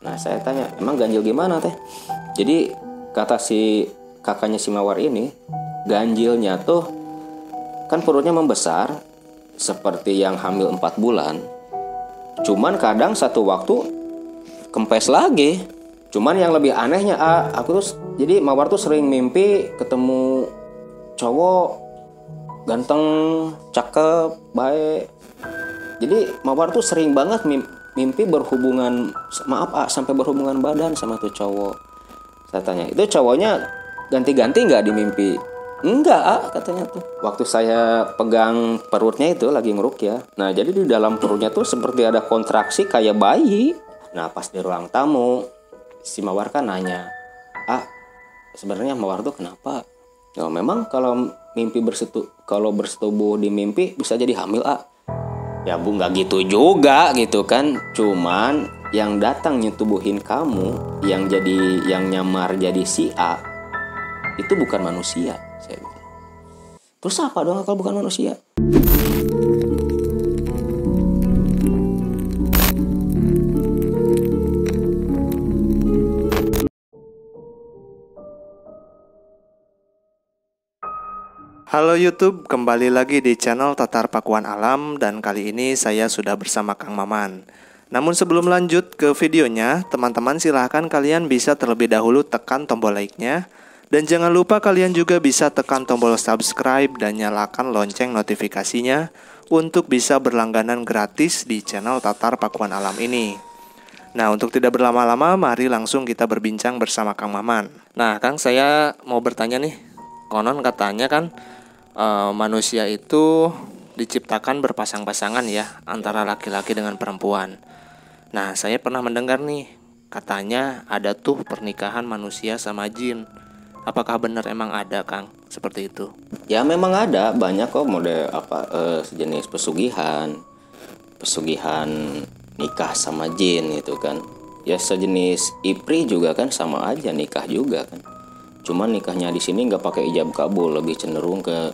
nah saya tanya emang ganjil gimana teh? Jadi kata si kakaknya si mawar ini ganjilnya tuh kan perutnya membesar seperti yang hamil 4 bulan. Cuman kadang satu waktu kempes lagi. Cuman yang lebih anehnya ah, aku tuh jadi mawar tuh sering mimpi ketemu cowok ganteng cakep baik. Jadi mawar tuh sering banget mimpi berhubungan maaf ah sampai berhubungan badan sama tuh cowok. Saya tanya itu cowoknya ganti-ganti nggak di mimpi? Enggak ah katanya tuh. Waktu saya pegang perutnya itu lagi ngeruk ya. Nah jadi di dalam perutnya tuh seperti ada kontraksi kayak bayi. Nah pas di ruang tamu si mawar kan nanya ah sebenarnya mawar tuh kenapa? Ya memang kalau mimpi bersetu kalau bersetubuh di mimpi bisa jadi hamil ah ya bu nggak gitu juga gitu kan. Cuman yang datang nyetubuhin kamu yang jadi yang nyamar jadi si A itu bukan manusia saya bilang. Terus apa dong kalau bukan manusia Halo YouTube, kembali lagi di channel Tatar Pakuan Alam dan kali ini saya sudah bersama Kang Maman. Namun sebelum lanjut ke videonya, teman-teman silahkan kalian bisa terlebih dahulu tekan tombol like-nya dan jangan lupa kalian juga bisa tekan tombol subscribe dan nyalakan lonceng notifikasinya untuk bisa berlangganan gratis di channel Tatar Pakuan Alam ini. Nah, untuk tidak berlama-lama, mari langsung kita berbincang bersama Kang Maman. Nah, Kang, saya mau bertanya nih. Konon katanya kan uh, manusia itu diciptakan berpasang-pasangan ya antara laki-laki dengan perempuan. Nah, saya pernah mendengar nih katanya ada tuh pernikahan manusia sama jin. Apakah benar emang ada, Kang? Seperti itu. Ya, memang ada banyak kok mode apa uh, sejenis pesugihan. Pesugihan nikah sama jin itu kan. Ya sejenis ipri juga kan sama aja nikah juga kan cuman nikahnya di sini nggak pakai ijab kabul lebih cenderung ke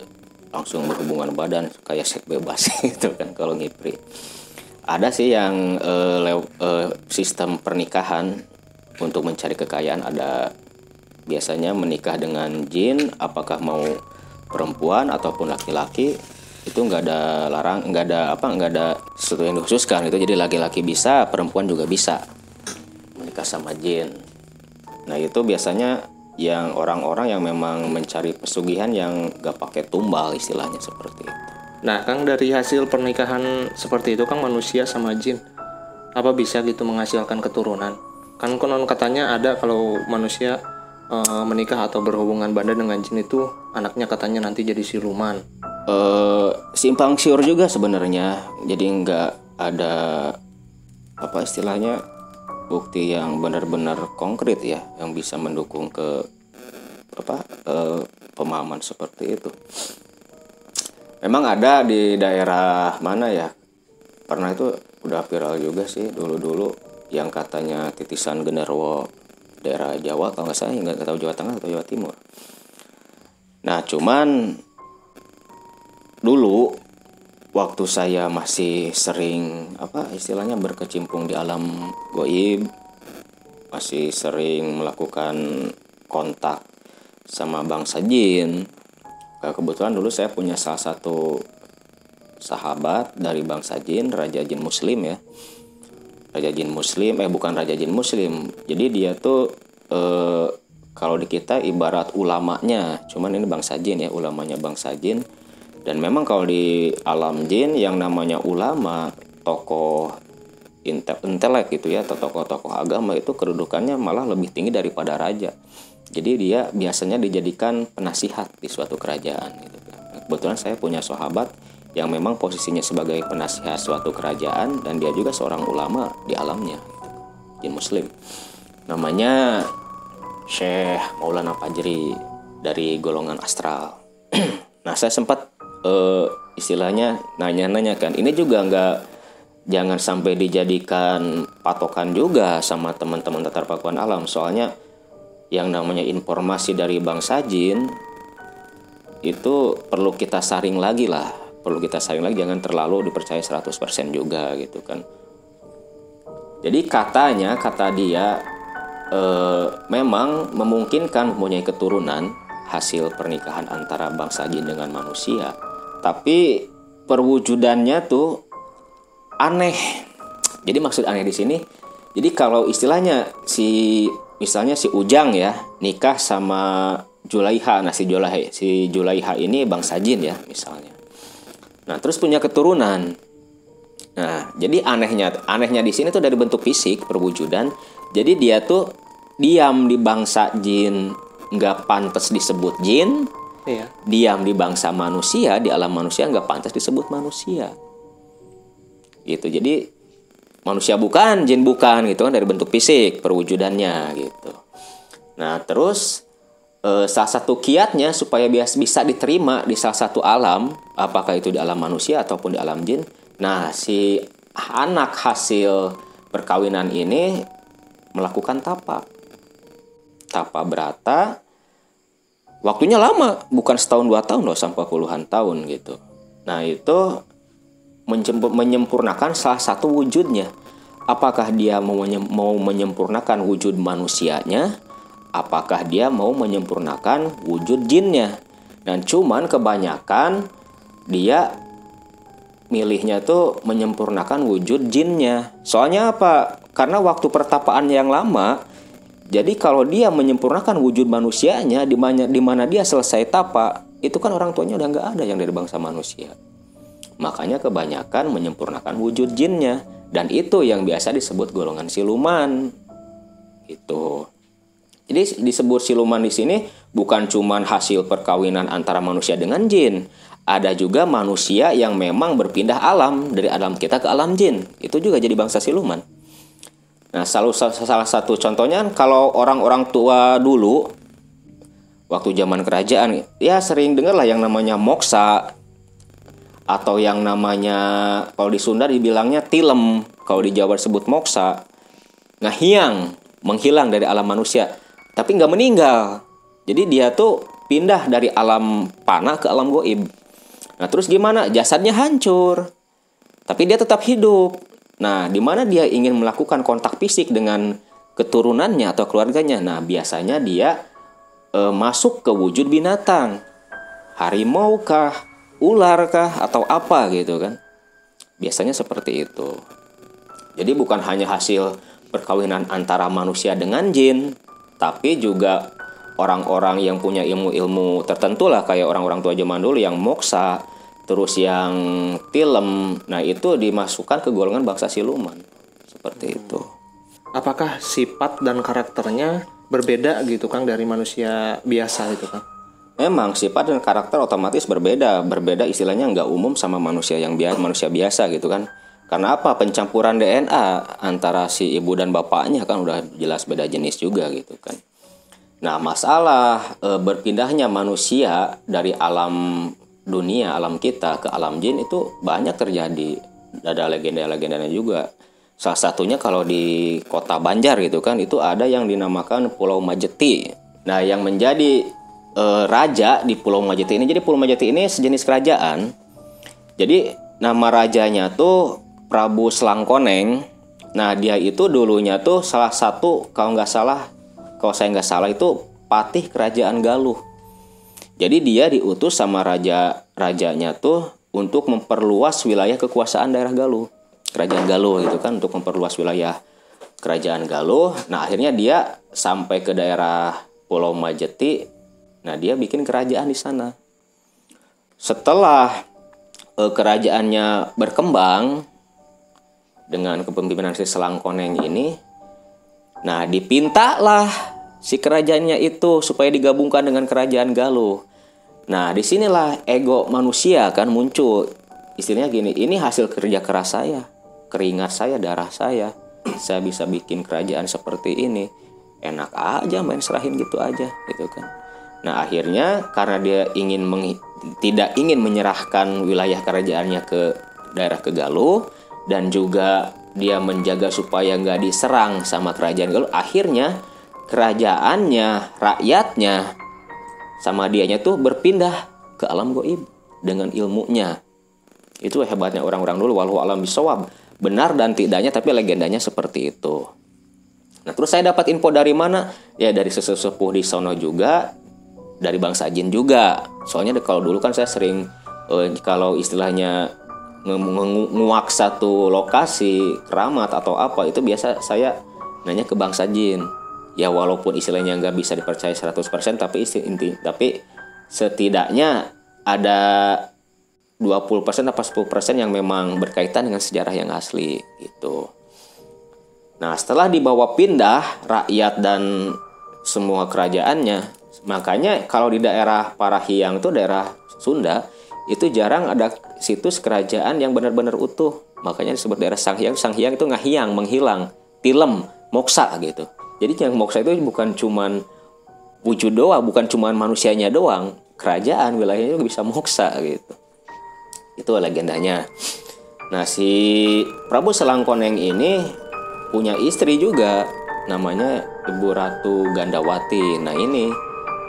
langsung berhubungan badan kayak seks bebas gitu kan kalau ngipri. Ada sih yang uh, uh, sistem pernikahan untuk mencari kekayaan ada. Biasanya menikah dengan jin apakah mau perempuan ataupun laki-laki itu nggak ada larang nggak ada apa nggak ada sesuatu yang dikhususkan itu jadi laki-laki bisa perempuan juga bisa menikah sama jin. Nah itu biasanya yang orang-orang yang memang mencari pesugihan yang gak pakai tumbal istilahnya seperti itu. Nah, Kang dari hasil pernikahan seperti itu Kang manusia sama jin apa bisa gitu menghasilkan keturunan? Kan konon katanya ada kalau manusia e, menikah atau berhubungan badan dengan jin itu anaknya katanya nanti jadi siluman. E, simpang siur juga sebenarnya. Jadi nggak ada apa istilahnya bukti yang benar-benar konkret ya yang bisa mendukung ke apa eh, pemahaman seperti itu. Memang ada di daerah mana ya? Pernah itu udah viral juga sih dulu-dulu yang katanya titisan genderwo daerah Jawa kalau nggak salah nggak tahu Jawa Tengah atau Jawa Timur. Nah cuman dulu waktu saya masih sering apa istilahnya berkecimpung di alam goib masih sering melakukan kontak sama bangsa jin. Kebetulan dulu saya punya salah satu sahabat dari bangsa jin raja jin muslim ya. Raja jin muslim eh bukan raja jin muslim. Jadi dia tuh eh, kalau di kita ibarat ulamanya. Cuman ini bangsa jin ya ulamanya bangsa jin dan memang kalau di alam jin yang namanya ulama, tokoh intelek gitu ya, atau tokoh-tokoh agama itu kedudukannya malah lebih tinggi daripada raja. Jadi dia biasanya dijadikan penasihat di suatu kerajaan gitu. Kebetulan saya punya sahabat yang memang posisinya sebagai penasihat suatu kerajaan dan dia juga seorang ulama di alamnya jin muslim namanya Syekh Maulana Fajri dari golongan astral nah saya sempat uh, istilahnya nanya-nanya kan. Ini juga nggak jangan sampai dijadikan patokan juga sama teman-teman tatar pakuan alam. Soalnya yang namanya informasi dari bangsa jin itu perlu kita saring lagi lah. Perlu kita saring lagi jangan terlalu dipercaya 100% juga gitu kan. Jadi katanya kata dia eh, memang memungkinkan mempunyai keturunan hasil pernikahan antara bangsa jin dengan manusia. Tapi perwujudannya tuh aneh. Jadi maksud aneh di sini, jadi kalau istilahnya si misalnya si Ujang ya nikah sama Julaiha, nah si Julaiha, si Julaiha ini bangsa jin ya misalnya. Nah terus punya keturunan. Nah jadi anehnya anehnya di sini tuh dari bentuk fisik perwujudan. Jadi dia tuh diam di bangsa jin nggak pantas disebut jin, Iya. diam di bangsa manusia di alam manusia nggak pantas disebut manusia. Gitu. Jadi manusia bukan jin bukan gitu kan dari bentuk fisik perwujudannya gitu. Nah terus eh, salah satu kiatnya supaya bias bisa diterima di salah satu alam apakah itu di alam manusia ataupun di alam jin nah si anak hasil perkawinan ini melakukan tapa tapa berata waktunya lama bukan setahun dua tahun loh sampai puluhan tahun gitu. Nah itu menyempurnakan salah satu wujudnya. Apakah dia mau menyempurnakan wujud manusianya? Apakah dia mau menyempurnakan wujud jinnya? Dan cuman kebanyakan dia milihnya tuh menyempurnakan wujud jinnya. Soalnya apa? Karena waktu pertapaan yang lama jadi kalau dia menyempurnakan wujud manusianya di mana di mana dia selesai tapa, itu kan orang tuanya udah nggak ada yang dari bangsa manusia. Makanya kebanyakan menyempurnakan wujud jinnya dan itu yang biasa disebut golongan siluman. Itu. Jadi disebut siluman di sini bukan cuman hasil perkawinan antara manusia dengan jin. Ada juga manusia yang memang berpindah alam dari alam kita ke alam jin. Itu juga jadi bangsa siluman. Nah, salah, salah satu contohnya kalau orang-orang tua dulu waktu zaman kerajaan ya sering dengar lah yang namanya moksa atau yang namanya kalau di Sunda dibilangnya tilem, kalau di Jawa disebut moksa. Ngahiang, menghilang dari alam manusia, tapi nggak meninggal. Jadi dia tuh pindah dari alam panah ke alam goib. Nah, terus gimana? Jasadnya hancur. Tapi dia tetap hidup. Nah, di mana dia ingin melakukan kontak fisik dengan keturunannya atau keluarganya? Nah, biasanya dia e, masuk ke wujud binatang. Harimau kah, ular kah atau apa gitu kan. Biasanya seperti itu. Jadi bukan hanya hasil perkawinan antara manusia dengan jin, tapi juga orang-orang yang punya ilmu-ilmu tertentu lah kayak orang-orang tua zaman dulu yang moksa, terus yang tilem. Nah, itu dimasukkan ke golongan bangsa siluman. Seperti itu. Apakah sifat dan karakternya berbeda gitu Kang dari manusia biasa gitu Kang? Memang sifat dan karakter otomatis berbeda. Berbeda istilahnya nggak umum sama manusia yang biasa, manusia biasa gitu kan. Karena apa? Pencampuran DNA antara si ibu dan bapaknya kan udah jelas beda jenis juga gitu kan. Nah, masalah e, berpindahnya manusia dari alam dunia, alam kita ke alam jin itu banyak terjadi. Ada legenda-legendanya juga. Salah satunya kalau di kota Banjar gitu kan, itu ada yang dinamakan Pulau Majeti. Nah, yang menjadi e, raja di Pulau Majeti ini, jadi Pulau Majeti ini sejenis kerajaan. Jadi nama rajanya tuh Prabu Selangkoneng. Nah, dia itu dulunya tuh salah satu kalau nggak salah, kalau saya nggak salah itu patih kerajaan Galuh. Jadi dia diutus sama raja rajanya tuh untuk memperluas wilayah kekuasaan daerah Galuh. Kerajaan Galuh gitu kan untuk memperluas wilayah kerajaan Galuh. Nah, akhirnya dia sampai ke daerah Pulau Majeti. Nah, dia bikin kerajaan di sana. Setelah eh, kerajaannya berkembang dengan kepemimpinan si Selangkoneng ini, nah dipintalah si kerajaannya itu supaya digabungkan dengan kerajaan Galuh. Nah, di sinilah ego manusia kan muncul. Istilahnya gini, ini hasil kerja keras saya, keringat saya, darah saya. Saya bisa bikin kerajaan seperti ini. Enak aja main serahin gitu aja, gitu kan. Nah, akhirnya karena dia ingin meng- tidak ingin menyerahkan wilayah kerajaannya ke daerah ke Galuh dan juga dia menjaga supaya nggak diserang sama kerajaan Galuh, akhirnya kerajaannya, rakyatnya. Sama dianya tuh berpindah ke alam goib dengan ilmunya. Itu hebatnya orang-orang dulu walau alam bisawab. benar dan tidaknya tapi legendanya seperti itu. Nah terus saya dapat info dari mana? Ya dari sesepuh di sono juga dari bangsa jin juga. Soalnya kalau dulu kan saya sering eh, kalau istilahnya nguak satu lokasi keramat atau apa itu biasa saya nanya ke bangsa jin ya walaupun istilahnya nggak bisa dipercaya 100% tapi inti tapi setidaknya ada 20% atau 10% yang memang berkaitan dengan sejarah yang asli gitu. Nah, setelah dibawa pindah rakyat dan semua kerajaannya, makanya kalau di daerah Parahiang itu daerah Sunda, itu jarang ada situs kerajaan yang benar-benar utuh. Makanya disebut daerah Sanghyang. Sanghyang itu ngahiang, menghilang, tilem, moksa gitu. Jadi yang moksa itu bukan cuman wujud doang, bukan cuman manusianya doang, kerajaan wilayahnya juga bisa moksa gitu. Itu legendanya. Nah, si Prabu Selangkoneng ini punya istri juga namanya Ibu Ratu Gandawati. Nah, ini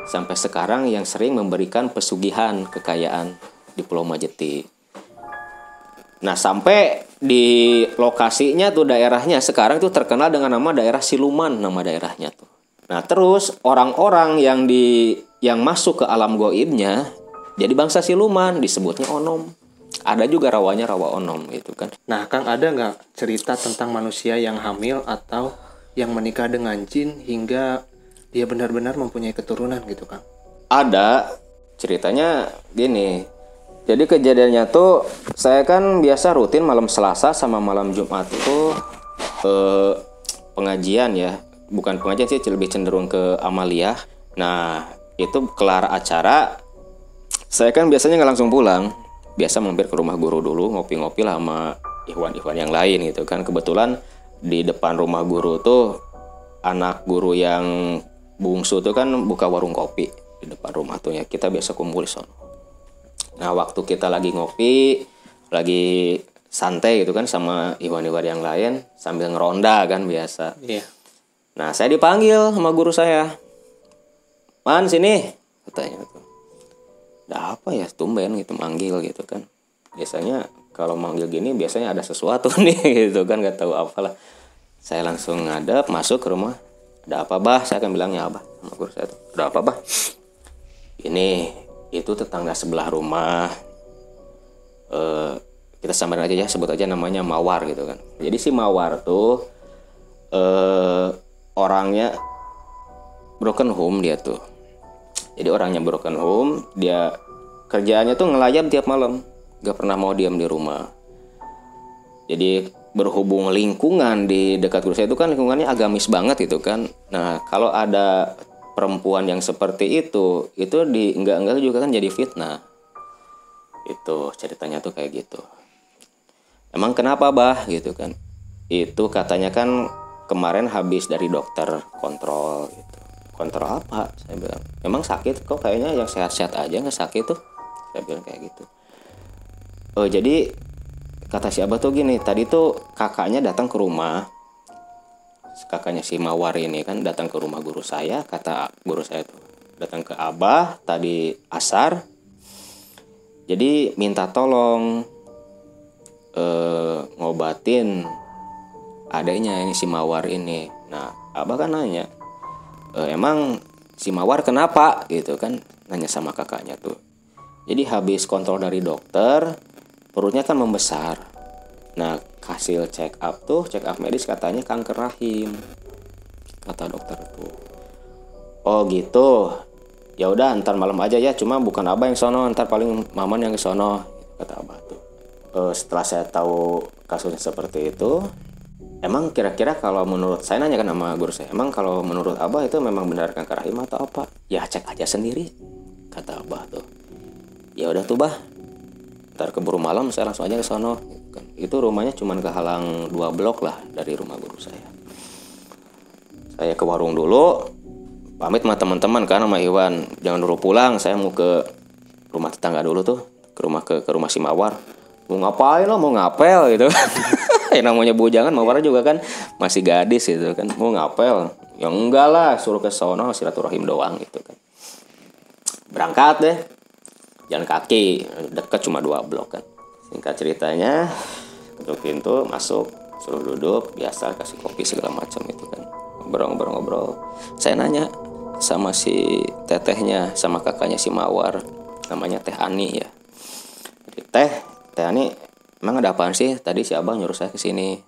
sampai sekarang yang sering memberikan pesugihan kekayaan di Pulau Majeti. Nah, sampai di lokasinya tuh daerahnya sekarang tuh terkenal dengan nama daerah Siluman nama daerahnya tuh. Nah, terus orang-orang yang di yang masuk ke alam goibnya jadi bangsa siluman disebutnya onom. Ada juga rawanya rawa onom gitu kan. Nah kang ada nggak cerita tentang manusia yang hamil atau yang menikah dengan jin hingga dia benar-benar mempunyai keturunan gitu kang? Ada. Ceritanya gini jadi kejadiannya tuh saya kan biasa rutin malam Selasa sama malam Jumat tuh eh, pengajian ya. Bukan pengajian sih lebih cenderung ke amalia. Nah itu kelar acara. Saya kan biasanya nggak langsung pulang. Biasa mampir ke rumah guru dulu ngopi-ngopi lah sama ikhwan-ikhwan yang lain gitu kan. Kebetulan di depan rumah guru tuh anak guru yang bungsu tuh kan buka warung kopi di depan rumah tuh ya. Kita biasa kumpul di sana nah waktu kita lagi ngopi lagi santai gitu kan sama ikhwan-ikhwan yang lain sambil ngeronda kan biasa. Iya. Nah saya dipanggil sama guru saya. Man sini katanya tuh. Ada apa ya tumben gitu manggil gitu kan. Biasanya kalau manggil gini biasanya ada sesuatu nih gitu kan nggak tahu apalah. Saya langsung ngadep masuk ke rumah. Ada apa bah? Saya akan bilangnya apa sama guru saya tuh. Ada apa bah? Ini itu tetangga sebelah rumah. Eh, kita samarin aja ya sebut aja namanya mawar gitu kan. Jadi si mawar tuh eh, orangnya broken home dia tuh. Jadi orangnya broken home dia kerjaannya tuh ngelayap tiap malam. Gak pernah mau diam di rumah. Jadi berhubung lingkungan di dekat saya itu kan lingkungannya agamis banget gitu kan. Nah kalau ada perempuan yang seperti itu itu di enggak enggak juga kan jadi fitnah. Itu ceritanya tuh kayak gitu. Emang kenapa bah? Gitu kan. Itu katanya kan kemarin habis dari dokter kontrol gitu. Kontrol apa? Saya bilang memang sakit? Kok kayaknya yang sehat-sehat aja nggak sakit tuh? Saya bilang kayak gitu. Oh jadi kata si abah tuh gini tadi tuh kakaknya datang ke rumah kakaknya si mawar ini kan datang ke rumah guru saya kata guru saya tuh. Datang ke abah tadi asar. Jadi minta tolong eh, ngobatin adanya ini si mawar ini. Nah abah kan nanya e, emang si Mawar kenapa? Gitu kan nanya sama kakaknya tuh. Jadi habis kontrol dari dokter perutnya kan membesar. Nah hasil check up tuh check up medis katanya kanker rahim kata dokter tuh oh gitu ya udah ntar malam aja ya cuma bukan abah yang sono ntar paling maman yang sono kata abah tuh e, setelah saya tahu kasusnya seperti itu Emang kira-kira kalau menurut saya nanya kan sama guru saya, emang kalau menurut Abah itu memang benar kanker rahim atau apa? Ya cek aja sendiri, kata Abah tuh. Ya udah tuh bah, ntar keburu malam saya langsung aja ke sono. Itu rumahnya cuma kehalang dua blok lah dari rumah guru saya. Saya ke warung dulu, pamit sama teman-teman kan sama Iwan. Jangan dulu pulang, saya mau ke rumah tetangga dulu tuh, ke rumah ke, ke rumah si Mawar. Mau ngapain lo, mau ngapel gitu. yang namanya bujangan Mawar juga kan masih gadis gitu kan mau ngapel yang enggak lah suruh ke sono silaturahim doang gitu kan berangkat deh jalan kaki deket cuma dua blok kan singkat ceritanya ketuk pintu masuk suruh duduk biasa kasih kopi segala macam itu kan. Ngobrol-ngobrol-ngobrol saya nanya sama si tetehnya sama kakaknya si Mawar namanya Teh Ani ya. Teh Teh Ani emang ada apaan sih? Tadi si abang nyuruh saya ke sini.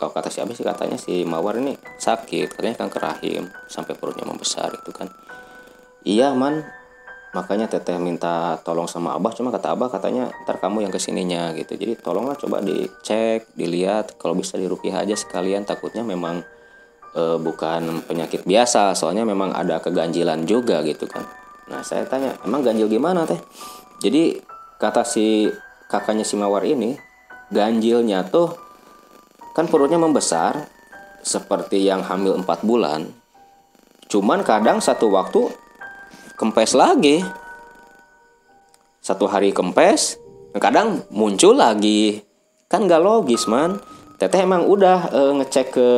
Kalau kata si abang sih katanya si Mawar ini sakit katanya kanker rahim sampai perutnya membesar itu kan. Iya man makanya teteh minta tolong sama abah cuma kata abah katanya ntar kamu yang ke sininya gitu. Jadi tolonglah coba dicek dilihat kalau bisa dirupiah aja sekalian. Takutnya memang e, bukan penyakit biasa soalnya memang ada keganjilan juga gitu kan. Nah saya tanya emang ganjil gimana teh? Jadi kata si kakaknya si mawar ini ganjilnya tuh kan perutnya membesar seperti yang hamil 4 bulan. Cuman kadang satu waktu kempes lagi. Satu hari kempes kadang muncul lagi. Kan gak logis man. Teteh emang udah e, ngecek ke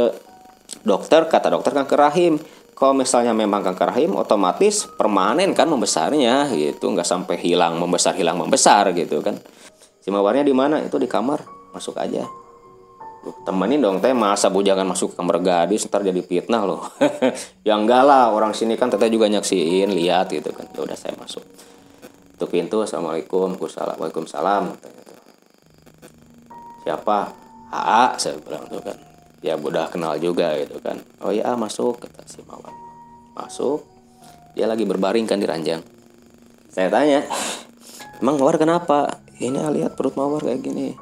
dokter kata dokter kanker rahim kalau misalnya memang kanker rahim otomatis permanen kan membesarnya gitu. Nggak sampai hilang membesar hilang membesar gitu kan. Si mawarnya di mana? Itu di kamar. Masuk aja temenin dong teh masa bujangan masuk ke kamar gadis ntar jadi fitnah loh. Ya enggak lah orang sini kan teteh juga nyaksiin lihat gitu kan. Ya udah saya masuk. Itu pintu assalamualaikum waalaikumsalam siapa? AA saya bilang tuh kan. Ya udah kenal juga gitu kan. Oh iya masuk kata si mawar masuk. Dia lagi berbaring kan di ranjang. Saya tanya emang mawar kenapa? Ini lihat perut mawar kayak gini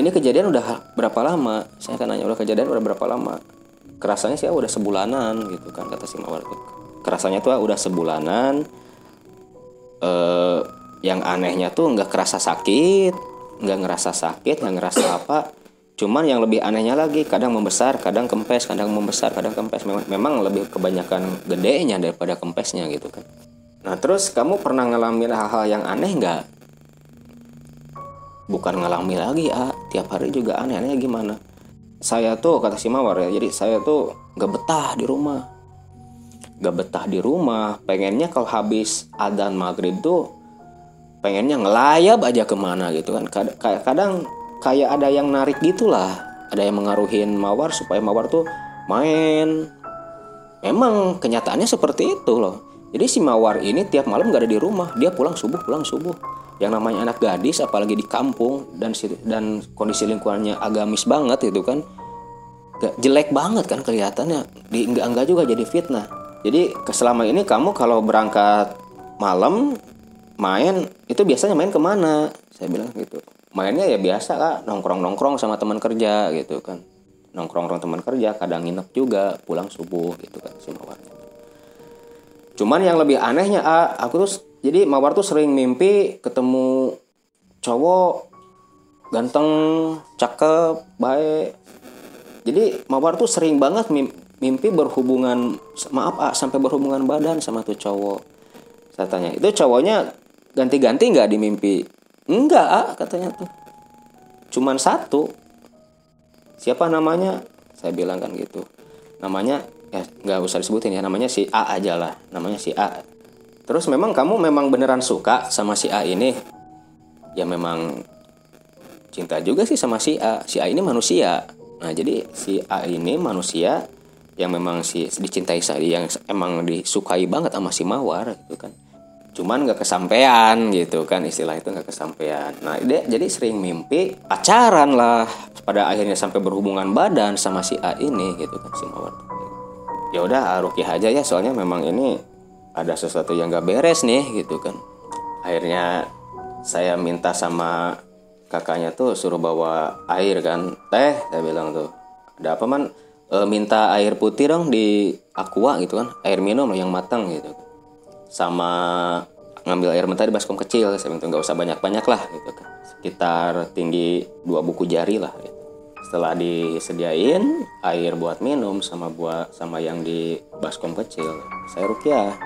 ini kejadian udah berapa lama? Saya kan nanya udah kejadian udah berapa lama? Kerasanya sih udah sebulanan gitu kan kata si mawar kerasanya tuh udah sebulanan. Eh, yang anehnya tuh nggak kerasa sakit nggak ngerasa sakit nggak ngerasa apa. Cuman yang lebih anehnya lagi kadang membesar kadang kempes kadang membesar kadang kempes. Memang, memang lebih kebanyakan gedenya daripada kempesnya gitu kan. Nah terus kamu pernah ngalamin hal-hal yang aneh nggak bukan ngalami lagi ah tiap hari juga aneh-aneh gimana. Saya tuh kata si mawar ya jadi saya tuh gak betah di rumah. Gak betah di rumah pengennya kalau habis adan maghrib tuh pengennya ngelayap aja ke mana gitu kan. Kadang, kadang kayak ada yang narik gitulah. Ada yang mengaruhin mawar supaya mawar tuh main. Memang kenyataannya seperti itu loh. Jadi si mawar ini tiap malam gak ada di rumah. Dia pulang subuh pulang subuh yang namanya anak gadis apalagi di kampung dan dan kondisi lingkungannya agamis banget itu kan gak jelek banget kan kelihatannya. Di enggak enggak juga jadi fitnah. Jadi selama ini kamu kalau berangkat malam main itu biasanya main ke mana? Saya bilang gitu. Mainnya ya biasa kak nongkrong nongkrong sama teman kerja gitu kan. Nongkrong nongkrong teman kerja kadang nginep juga pulang subuh gitu kan si cuman yang lebih anehnya aku tuh jadi Mawar tuh sering mimpi ketemu cowok ganteng, cakep, baik. Jadi Mawar tuh sering banget mimpi berhubungan maaf ah, sampai berhubungan badan sama tuh cowok. Saya tanya, itu cowoknya ganti-ganti nggak di mimpi? Enggak, ah, katanya tuh. Cuman satu. Siapa namanya? Saya bilang kan gitu. Namanya ya nggak usah disebutin ya, namanya si A aja lah. Namanya si A Terus memang kamu memang beneran suka sama si A ini? Ya memang cinta juga sih sama si A. Si A ini manusia. Nah jadi si A ini manusia yang memang si dicintai saya yang emang disukai banget sama si Mawar gitu kan. Cuman gak kesampaian gitu kan istilah itu gak kesampaian. Nah dia jadi sering mimpi pacaran lah pada akhirnya sampai berhubungan badan sama si A ini gitu kan si Mawar. Ya udah Rukiah aja ya soalnya memang ini ada sesuatu yang gak beres nih gitu kan. Akhirnya saya minta sama kakaknya tuh suruh bawa air kan. Teh saya bilang tuh ada apa man? E, minta air putih dong di aqua gitu kan. Air minum yang matang gitu. Sama ngambil air mentah di baskom kecil. Saya bilang nggak usah banyak banyak lah gitu kan. Sekitar tinggi dua buku jari lah gitu. setelah disediain air buat minum sama buat sama yang di baskom kecil saya rukyah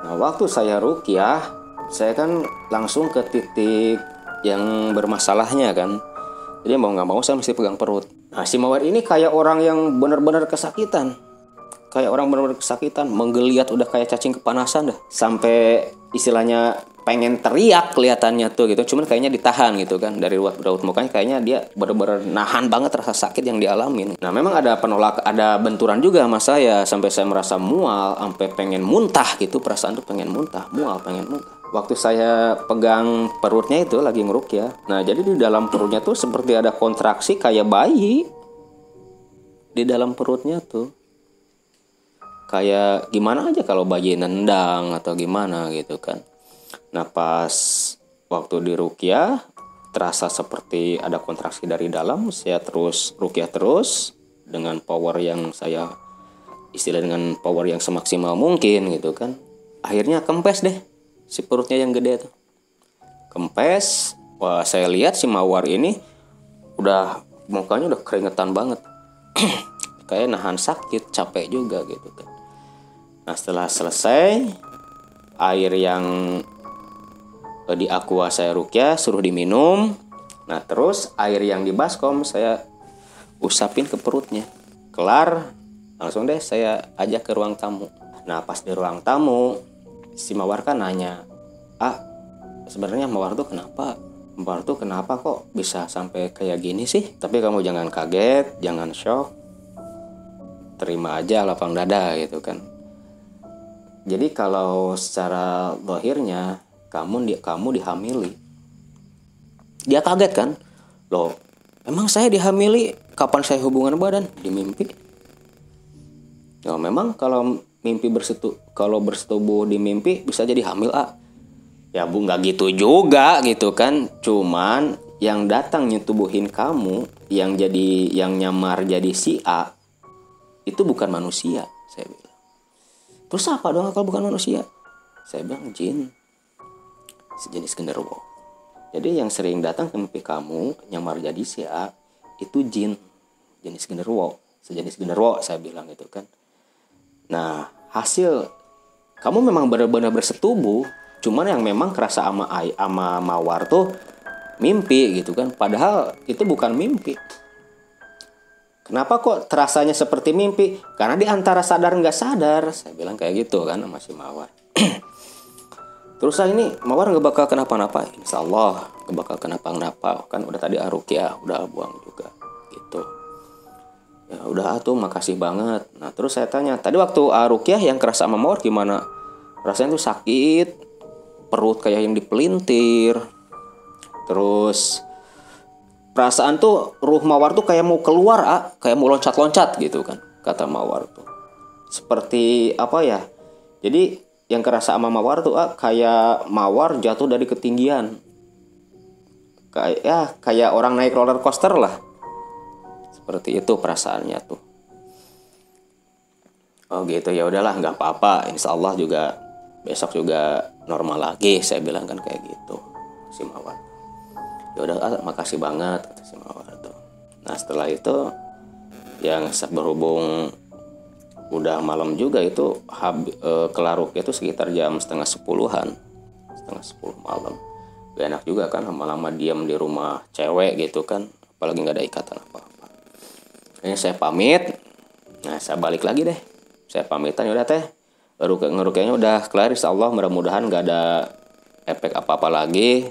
Nah, waktu saya rukyah, saya kan langsung ke titik yang bermasalahnya kan. Jadi mau nggak mau saya mesti pegang perut. Nah, si Mawar ini kayak orang yang benar-benar kesakitan. Kayak orang benar-benar kesakitan, menggeliat udah kayak cacing kepanasan dah. Sampai istilahnya pengen teriak kelihatannya tuh gitu. Cuman kayaknya ditahan gitu kan dari raut raut mukanya. Kayaknya dia bener-bener nahan banget rasa sakit yang dialamin. Nah memang ada penolak ada benturan juga sama saya. Sampai saya merasa mual sampai pengen muntah gitu. Perasaan tuh pengen muntah mual pengen muntah. Waktu saya pegang perutnya itu lagi ngeruk ya. Nah jadi di dalam perutnya tuh seperti ada kontraksi kayak bayi. Di dalam perutnya tuh. Kayak gimana aja kalau bayi nendang atau gimana gitu kan Nah pas waktu di Rukia terasa seperti ada kontraksi dari dalam, saya terus Rukia terus dengan power yang saya istilah dengan power yang semaksimal mungkin gitu kan. Akhirnya kempes deh si perutnya yang gede tuh. Kempes, wah saya lihat si Mawar ini udah mukanya udah keringetan banget. Kayak nahan sakit, capek juga gitu kan. Nah setelah selesai air yang di aqua saya rukyah suruh diminum. Nah terus air yang di baskom saya usapin ke perutnya. Kelar langsung deh saya ajak ke ruang tamu. Nah pas di ruang tamu si mawar kan nanya ah sebenarnya mawar tuh kenapa? Mawar tuh kenapa kok bisa sampai kayak gini sih? Tapi kamu jangan kaget jangan shock. Terima aja lapang dada gitu kan. Jadi kalau secara lahirnya kamu di kamu dihamili. Dia kaget kan? Loh emang saya dihamili? Kapan saya hubungan badan? Di mimpi. Ya memang kalau mimpi bersetu kalau bersetubuh di mimpi bisa jadi hamil ah ya bu nggak gitu juga gitu kan? Cuman yang datang nyetubuhin kamu yang jadi yang nyamar jadi si A itu bukan manusia saya bilang. Terus apa dong kalau bukan manusia? Saya bilang jin sejenis genderuwo. Jadi yang sering datang ke mimpi kamu nyamar jadi si A itu jin jenis genderuwo, sejenis genderuwo saya bilang itu kan. Nah, hasil kamu memang benar-benar bersetubuh, cuman yang memang kerasa ama ama mawar tuh mimpi gitu kan. Padahal itu bukan mimpi. Kenapa kok terasanya seperti mimpi? Karena di antara sadar nggak sadar, saya bilang kayak gitu kan sama si mawar. Terus saya ini mawar nggak bakal kenapa-napa, insya Allah nggak bakal kenapa-napa. Kan udah tadi ya udah buang juga gitu. Ya udah tuh makasih banget. Nah terus saya tanya, tadi waktu ya yang kerasa sama mawar gimana? Rasanya tuh sakit, perut kayak yang dipelintir. Terus perasaan tuh ruh mawar tuh kayak mau keluar, ah, kayak mau loncat-loncat gitu kan, kata mawar tuh. Seperti apa ya? Jadi yang kerasa sama mawar tuh ah, kayak mawar jatuh dari ketinggian. Kayak ya kayak orang naik roller coaster lah. Seperti itu perasaannya tuh. Oh gitu. Ya udahlah nggak apa-apa. Insya Allah juga besok juga normal lagi saya bilang kan kayak gitu si mawar. Ya udah ah, makasih banget kata si mawar tuh. Nah setelah itu yang berhubung udah malam juga itu hab, e, kelaruk itu sekitar jam setengah sepuluhan. Setengah sepuluh malam. Gak enak juga kan lama-lama diam di rumah cewek gitu kan apalagi nggak ada ikatan apa-apa. Ini saya pamit. Nah saya balik lagi deh. Saya pamitan udah teh. Ngeruk udah kelar insya Allah mudah-mudahan nggak ada efek apa-apa lagi.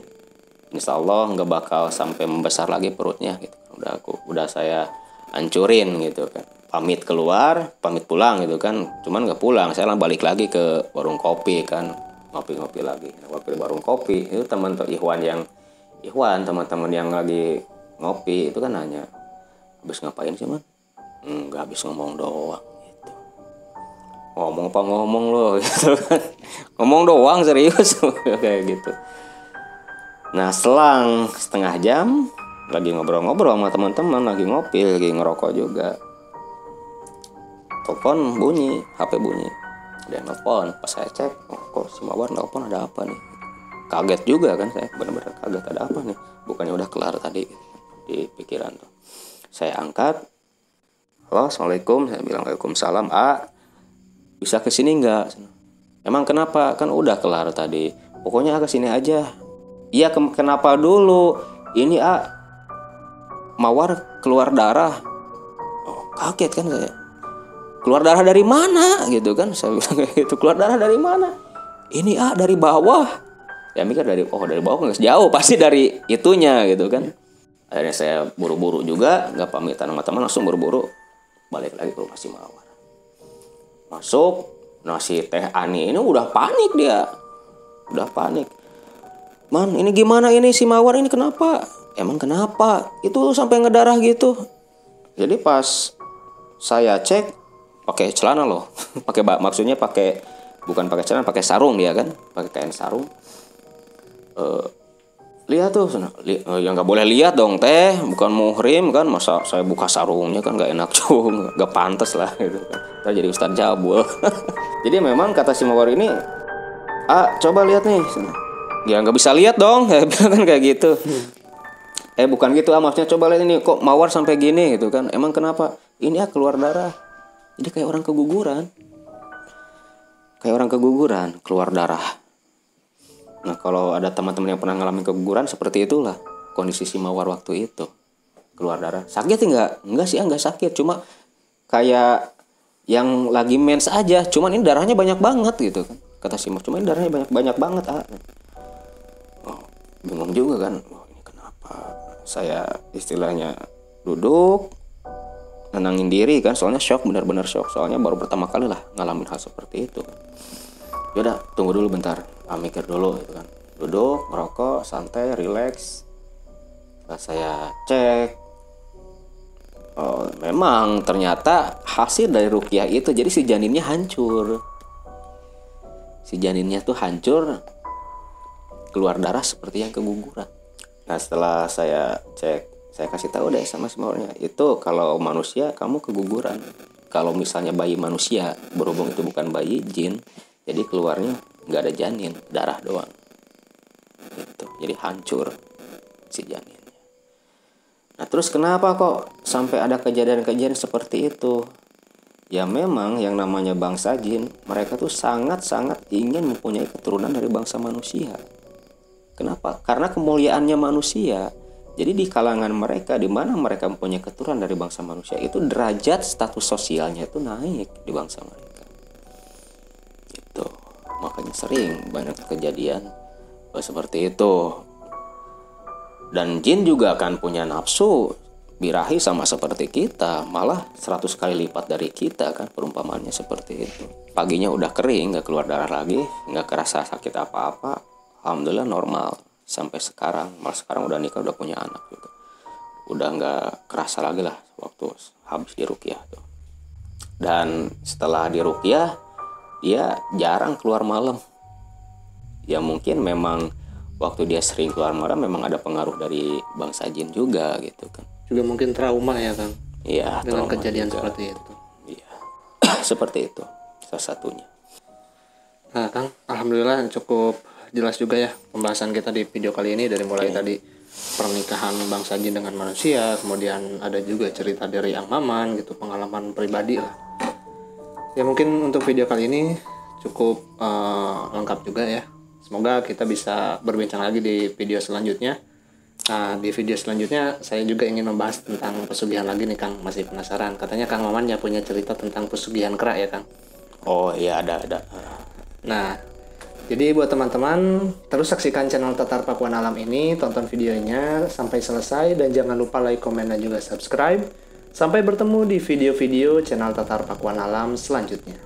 Insya Allah nggak bakal sampai membesar lagi perutnya gitu. Udah aku udah saya hancurin gitu kan pamit keluar pamit pulang gitu kan. Cuman nggak pulang saya balik lagi ke warung kopi kan. Ngopi-ngopi lagi waktu di warung kopi. Itu teman Ikhwan yang Ikhwan teman-teman yang lagi ngopi itu kan nanya habis ngapain sih man nggak habis ngomong doang gitu. Ngomong apa ngomong lo gitu kan. Ngomong doang serius? Kayak gitu. Nah selang setengah jam lagi ngobrol-ngobrol sama teman-teman lagi ngopi lagi ngerokok juga telepon bunyi HP bunyi. Yang nelfon pas saya cek oh, kok si mawar nelfon ada apa nih? Kaget juga kan saya benar-benar kaget ada apa nih? Bukannya udah kelar tadi di pikiran tuh. Saya angkat halo assalamualaikum. Saya bilang waalaikumsalam a. Bisa ke sini nggak? Emang kenapa? Kan udah kelar tadi. Pokoknya ke sini aja. Iya ke kenapa dulu? Ini a mawar keluar darah. Oh, kaget kan saya keluar darah dari mana? Gitu kan. Saya bilang gitu keluar darah dari mana? Ini ah dari bawah. Ya mikir dari oh dari bawah nggak jauh pasti dari itunya gitu kan. Akhirnya saya buru-buru juga nggak pamitan sama teman langsung buru-buru balik lagi ke rumah si mawar. Masuk nasi teh ani ini udah panik dia. Udah panik. Man ini gimana ini si mawar ini kenapa? Emang kenapa? Itu sampai ngedarah gitu. Jadi pas saya cek pakai celana loh. Pakai maksudnya pakai bukan pakai celana pakai sarung dia kan. Pakai kain sarung. Eh, lihat tuh sana. Eh, ya nggak boleh lihat dong teh. Bukan muhrim kan. Masa saya buka sarungnya kan nggak enak juga. Nggak pantas lah gitu kan. Jadi ustadz jabul. Jadi memang kata si mawar ini ah coba lihat nih sana. ya nggak bisa lihat dong. Bilang kan kayak gitu. Eh bukan gitu ah maksudnya coba lihat ini kok mawar sampai gini gitu kan. Emang kenapa? Ini ah keluar darah jadi kayak orang keguguran. Kayak orang keguguran keluar darah. Nah kalau ada teman-teman yang pernah ngalamin keguguran seperti itulah kondisi si mawar waktu itu. Keluar darah. Sakit enggak? Enggak sih enggak sakit. Cuma kayak yang lagi mens aja. Cuman ini darahnya banyak banget gitu kan kata si mawar. Cuma ini darahnya banyak banyak banget ah. Oh, bingung juga kan. Oh, ini kenapa? Saya istilahnya duduk nenangin diri kan soalnya shock benar-benar shock. Soalnya baru pertama kali lah ngalamin hal seperti itu. Yaudah tunggu dulu bentar. Ah, mikir dulu gitu kan. Duduk merokok santai relax. Setelah saya cek oh, memang ternyata hasil dari rukiah itu jadi si janinnya hancur. Si janinnya tuh hancur keluar darah seperti yang keguguran. Nah setelah saya cek saya kasih tahu deh sama semuanya. Itu kalau manusia kamu keguguran. Kalau misalnya bayi manusia berhubung itu bukan bayi jin jadi keluarnya nggak ada janin darah doang. Gitu. Jadi hancur si janinnya. Nah terus kenapa kok sampai ada kejadian-kejadian seperti itu? Ya memang yang namanya bangsa jin mereka tuh sangat-sangat ingin mempunyai keturunan dari bangsa manusia. Kenapa? Karena kemuliaannya manusia jadi di kalangan mereka di mana mereka mempunyai keturunan dari bangsa manusia itu derajat status sosialnya itu naik di bangsa mereka. Gitu. Makanya sering banyak kejadian eh, seperti itu. Dan jin juga akan punya nafsu birahi sama seperti kita. Malah 100 kali lipat dari kita kan perumpamannya seperti itu. Paginya udah kering nggak keluar darah lagi nggak kerasa sakit apa-apa. Alhamdulillah normal sampai sekarang malah sekarang udah nikah udah punya anak juga. Udah nggak kerasa lagi lah waktu habis di rukiah tuh. Dan setelah di rukiah dia jarang keluar malam. Ya mungkin memang waktu dia sering keluar malam memang ada pengaruh dari bangsa jin juga gitu kan. Juga mungkin trauma ya Kang? Iya dengan kejadian juga. seperti itu. iya. Seperti itu salah satunya. Nah, Kang, alhamdulillah cukup jelas juga ya pembahasan kita di video kali ini dari mulai tadi pernikahan bangsa jin dengan manusia, kemudian ada juga cerita dari Ang Maman gitu, pengalaman pribadi lah. Ya mungkin untuk video kali ini cukup eh, lengkap juga ya. Semoga kita bisa berbincang lagi di video selanjutnya. Nah, di video selanjutnya saya juga ingin membahas tentang pesugihan lagi nih Kang, masih penasaran. Katanya Kang Maman ya punya cerita tentang pesugihan kerak ya Kang. oh iya ada ada Nah, jadi buat teman-teman, terus saksikan channel Tatar Pakuan Alam ini, tonton videonya sampai selesai, dan jangan lupa like, komen, dan juga subscribe. Sampai bertemu di video-video channel Tatar Pakuan Alam selanjutnya.